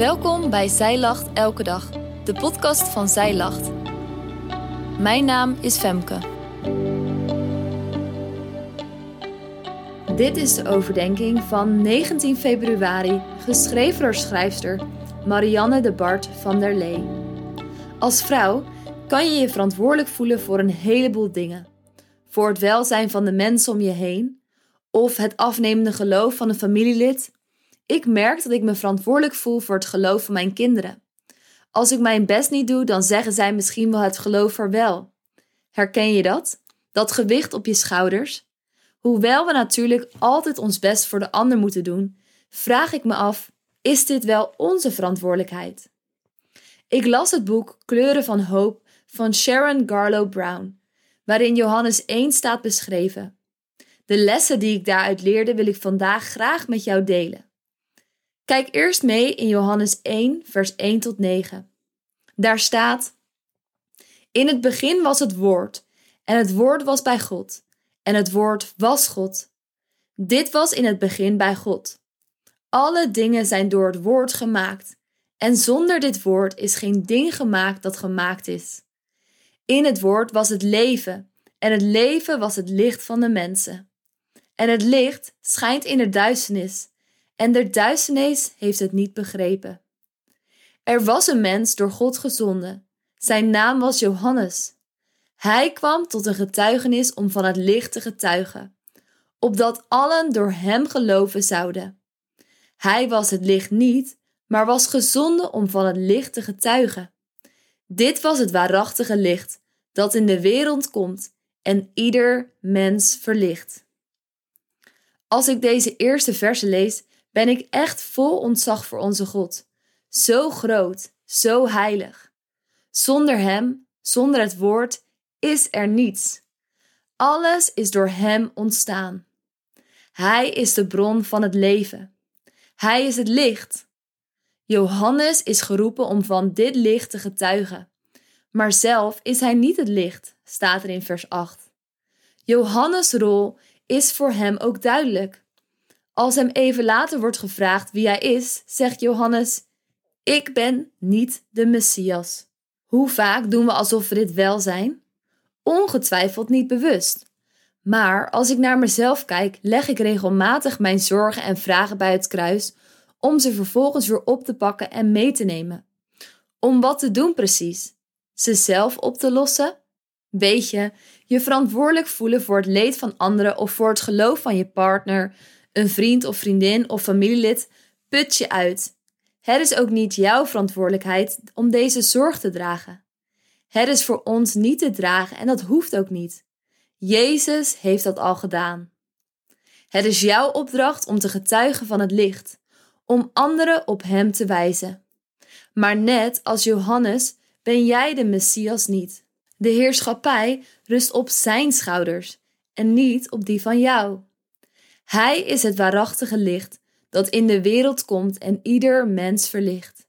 Welkom bij Zij Lacht Elke Dag, de podcast van Zij Lacht. Mijn naam is Femke. Dit is de overdenking van 19 februari, geschreven door schrijfster Marianne de Bart van der Lee. Als vrouw kan je je verantwoordelijk voelen voor een heleboel dingen. Voor het welzijn van de mensen om je heen, of het afnemende geloof van een familielid. Ik merk dat ik me verantwoordelijk voel voor het geloof van mijn kinderen. Als ik mijn best niet doe, dan zeggen zij misschien wel het geloof wel. Herken je dat? Dat gewicht op je schouders? Hoewel we natuurlijk altijd ons best voor de ander moeten doen, vraag ik me af: is dit wel onze verantwoordelijkheid? Ik las het boek Kleuren van Hoop van Sharon Garlow Brown, waarin Johannes 1 staat beschreven. De lessen die ik daaruit leerde wil ik vandaag graag met jou delen. Kijk eerst mee in Johannes 1, vers 1 tot 9. Daar staat: In het begin was het Woord, en het Woord was bij God, en het Woord was God. Dit was in het begin bij God. Alle dingen zijn door het Woord gemaakt, en zonder dit Woord is geen ding gemaakt dat gemaakt is. In het Woord was het leven, en het leven was het licht van de mensen. En het licht schijnt in de duisternis, en de duisternis heeft het niet begrepen. Er was een mens door God gezonden. Zijn naam was Johannes. Hij kwam tot een getuigenis om van het licht te getuigen, opdat allen door hem geloven zouden. Hij was het licht niet, maar was gezonden om van het licht te getuigen. Dit was het waarachtige licht dat in de wereld komt en ieder mens verlicht. Als ik deze eerste versen lees, ben ik echt vol ontzag voor onze God. Zo groot, zo heilig. Zonder Hem, zonder het woord, is er niets. Alles is door Hem ontstaan. Hij is de bron van het leven. Hij is het licht. Johannes is geroepen om van dit licht te getuigen. Maar zelf is hij niet het licht, staat er in vers 8. Johannes' rol is voor hem ook duidelijk. Als hem even later wordt gevraagd wie hij is, zegt Johannes: Ik ben niet de Messias. Hoe vaak doen we alsof we dit wel zijn? Ongetwijfeld niet bewust. Maar als ik naar mezelf kijk, leg ik regelmatig mijn zorgen en vragen bij het kruis om ze vervolgens weer op te pakken en mee te nemen. Om wat te doen precies? Ze zelf op te lossen? Weet je, je verantwoordelijk voelen voor het leed van anderen of voor het geloof van je partner, een vriend of vriendin of familielid put je uit. Het is ook niet jouw verantwoordelijkheid om deze zorg te dragen. Het is voor ons niet te dragen en dat hoeft ook niet. Jezus heeft dat al gedaan. Het is jouw opdracht om te getuigen van het licht, om anderen op Hem te wijzen. Maar net als Johannes ben jij de Messias niet. De heerschappij rust op Zijn schouders en niet op die van jou. Hij is het waarachtige licht dat in de wereld komt en ieder mens verlicht.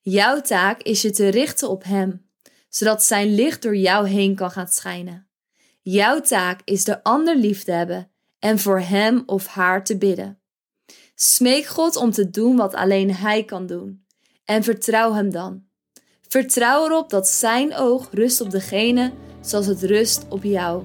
Jouw taak is je te richten op Hem, zodat Zijn licht door jou heen kan gaan schijnen. Jouw taak is de ander lief te hebben en voor hem of haar te bidden. Smeek God om te doen wat alleen Hij kan doen en vertrouw Hem dan. Vertrouw erop dat Zijn oog rust op degene zoals het rust op jou.